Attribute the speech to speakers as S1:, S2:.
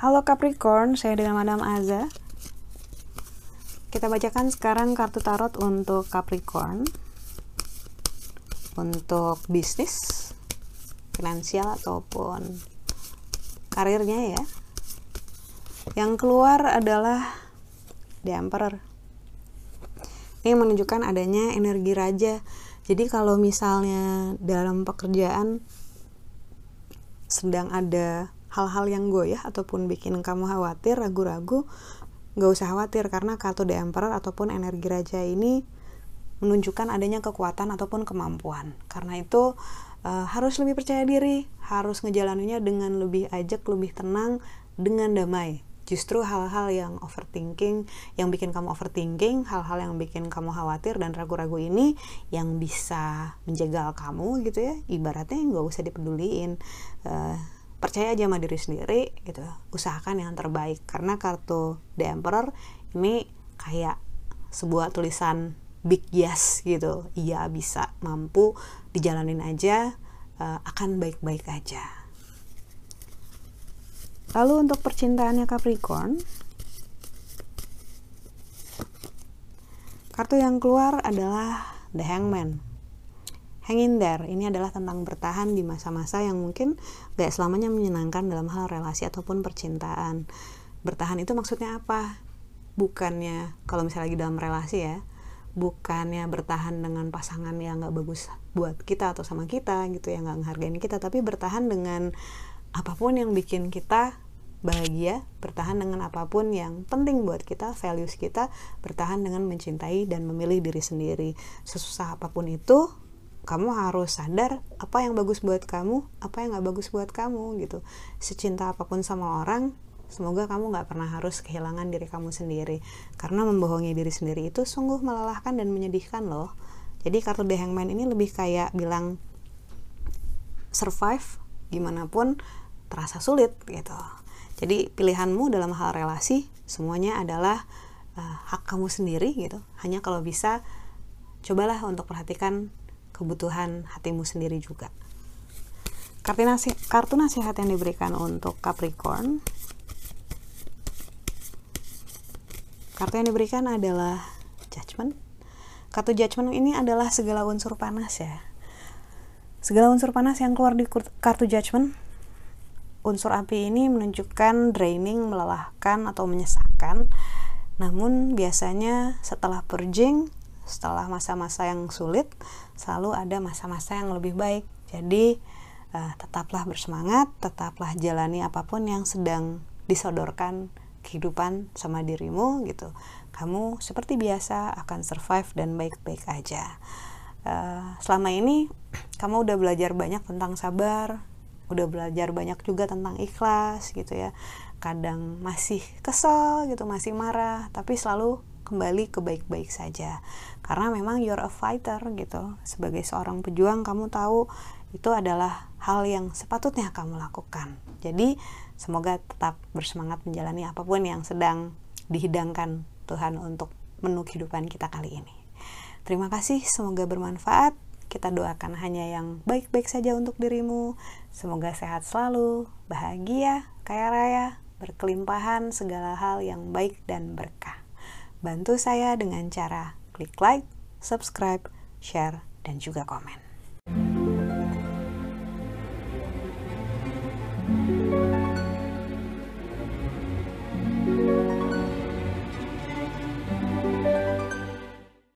S1: Halo Capricorn, saya dengan Madam Aza. Kita bacakan sekarang kartu tarot untuk Capricorn. Untuk bisnis, finansial ataupun karirnya ya. Yang keluar adalah The Emperor. Ini menunjukkan adanya energi raja. Jadi kalau misalnya dalam pekerjaan sedang ada hal-hal yang goyah ataupun bikin kamu khawatir, ragu-ragu, gak usah khawatir karena kartu The Emperor ataupun energi raja ini menunjukkan adanya kekuatan ataupun kemampuan. Karena itu uh, harus lebih percaya diri, harus ngejalaninnya dengan lebih ajak, lebih tenang, dengan damai. Justru hal-hal yang overthinking, yang bikin kamu overthinking, hal-hal yang bikin kamu khawatir dan ragu-ragu ini yang bisa menjaga kamu gitu ya, ibaratnya nggak usah dipeduliin. Uh, percaya aja sama diri sendiri gitu. Usahakan yang terbaik. Karena kartu The Emperor ini kayak sebuah tulisan big yes gitu. Iya bisa mampu dijalanin aja uh, akan baik-baik aja lalu untuk percintaannya Capricorn. Kartu yang keluar adalah The Hangman. Hang there. Ini adalah tentang bertahan di masa-masa yang mungkin gak selamanya menyenangkan dalam hal relasi ataupun percintaan. Bertahan itu maksudnya apa? Bukannya kalau misalnya lagi dalam relasi ya bukannya bertahan dengan pasangan yang gak bagus buat kita atau sama kita gitu yang gak menghargai kita tapi bertahan dengan apa pun yang bikin kita bahagia, bertahan dengan apa pun yang penting buat kita, values kita, bertahan dengan mencintai dan memilih diri sendiri. Sesusah apa pun itu, kamu harus sadar apa yang bagus buat kamu apa yang gak bagus buat kamu gitu. Secinta apa pun sama orang semoga kamu gak pernah harus kehilangan diri kamu sendiri. Karena membohongi diri sendiri itu sungguh melelahkan dan menyedihkan loh. Jadi kartu The Hangman ini lebih kayak bilang survive gimana pun terasa sulit gitu jadi pilihanmu dalam hal relasi semuanya adalah uh, hak kamu sendiri gitu hanya kalau bisa cobalah untuk perhatikan kebutuhan hatimu sendiri juga. Kartu, nasi kartu nasihat yang diberikan untuk Capricorn. Kartu yang diberikan adalah Judgment. Kartu Judgment ini adalah segala unsur panas ya. Segala unsur panas yang keluar di kartu Judgment unsur api ini menunjukkan draining, melelahkan atau menyesakkan. Namun biasanya setelah purging setelah masa-masa yang sulit selalu ada masa-masa yang lebih baik. Jadi uh, tetaplah bersemangat tetaplah jalani apa pun yang sedang disodorkan kehidupan sama dirimu gitu. Kamu seperti biasa akan survive dan baik-baik aja. Uh, selama ini kamu udah belajar banyak tentang sabar udah belajar banyak juga tentang ikhlas gitu ya. Kadang masih kesel gitu masih marah tapi selalu kembali ke baik-baik saja. Karena memang you're a fighter gitu. Sebagai seorang pejuang kamu tahu itu adalah hal yang sepatutnya kamu lakukan. Jadi semoga tetap bersemangat menjalani apa pun yang sedang dihidangkan Tuhan untuk menu kehidupan kita kali ini. Terima kasih semoga bermanfaat kita doakan hanya yang baik-baik saja untuk dirimu. Semoga sehat selalu, bahagia, kaya raya, berkelimpahan segala hal yang baik dan berkah. Bantu saya dengan cara klik like, subscribe, share, dan juga komen.